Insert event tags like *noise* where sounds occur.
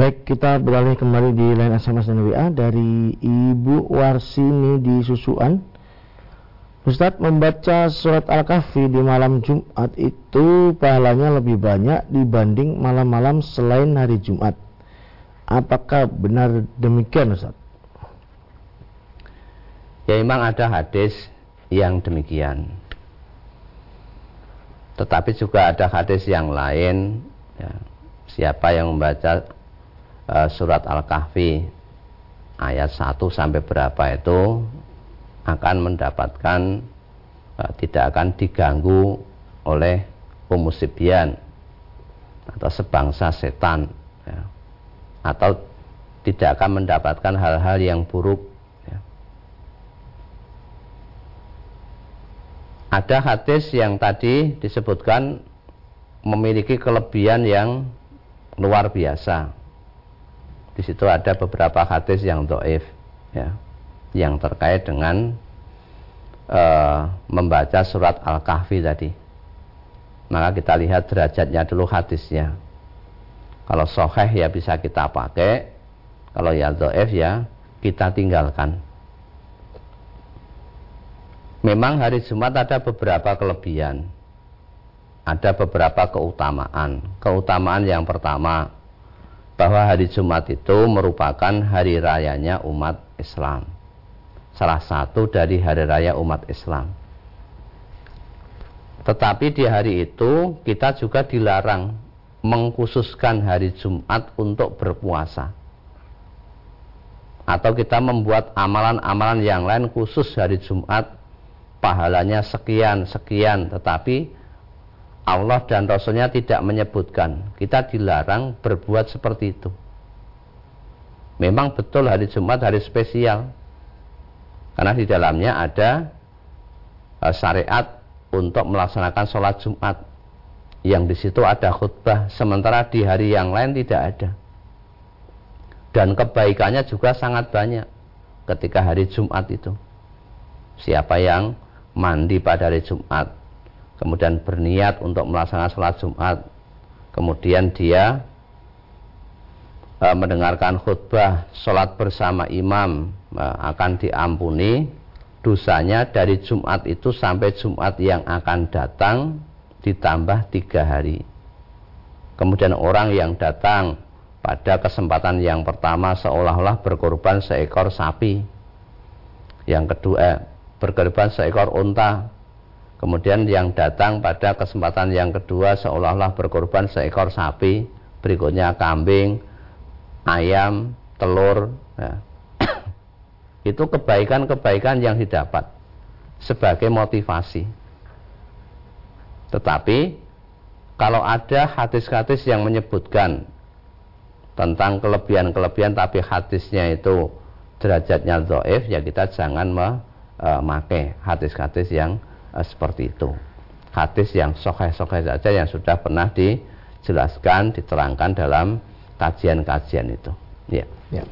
Baik, kita beralih kembali di line SMS dan WA dari Ibu Warsini di Susuan. Ustadz membaca surat Al-Kahfi di malam Jumat itu pahalanya lebih banyak dibanding malam-malam selain hari Jumat. Apakah benar demikian Ustaz? Ya memang ada hadis yang demikian. Tetapi juga ada hadis yang lain ya, Siapa yang membaca uh, surat Al-Kahfi ayat 1 sampai berapa itu akan mendapatkan uh, tidak akan diganggu oleh umusibian atau sebangsa setan ya. atau tidak akan mendapatkan hal-hal yang buruk ya. ada hadis yang tadi disebutkan memiliki kelebihan yang luar biasa di situ ada beberapa hadis yang doif ya yang terkait dengan uh, membaca surat Al-Kahfi tadi. Maka kita lihat derajatnya dulu hadisnya. Kalau soheh ya bisa kita pakai, kalau ya doif ya kita tinggalkan. Memang hari Jumat ada beberapa kelebihan. Ada beberapa keutamaan. Keutamaan yang pertama bahwa hari Jumat itu merupakan hari rayanya umat Islam salah satu dari hari raya umat Islam. Tetapi di hari itu kita juga dilarang mengkhususkan hari Jumat untuk berpuasa. Atau kita membuat amalan-amalan yang lain khusus hari Jumat pahalanya sekian sekian tetapi Allah dan Rasulnya tidak menyebutkan. Kita dilarang berbuat seperti itu. Memang betul hari Jumat hari spesial. Karena di dalamnya ada uh, syariat untuk melaksanakan sholat Jumat. Yang di situ ada khutbah sementara di hari yang lain tidak ada. Dan kebaikannya juga sangat banyak ketika hari Jumat itu. Siapa yang mandi pada hari Jumat kemudian berniat untuk melaksanakan sholat Jumat kemudian dia e, mendengarkan khutbah sholat bersama imam Eh, akan diampuni dosanya dari Jumat itu sampai Jumat yang akan datang ditambah tiga hari. Kemudian orang yang datang pada kesempatan yang pertama seolah-olah berkorban seekor sapi. Yang kedua berkorban seekor unta. Kemudian yang datang pada kesempatan yang kedua seolah-olah berkorban seekor sapi. Berikutnya kambing, ayam, telur. Ya *coughs* itu kebaikan-kebaikan yang didapat sebagai motivasi. Tetapi kalau ada hadis-hadis yang menyebutkan tentang kelebihan-kelebihan tapi hadisnya itu derajatnya doif ya kita jangan memakai hadis-hadis yang seperti itu hadis yang sokai-sokai saja yang sudah pernah dijelaskan diterangkan dalam kajian-kajian itu ya. ya.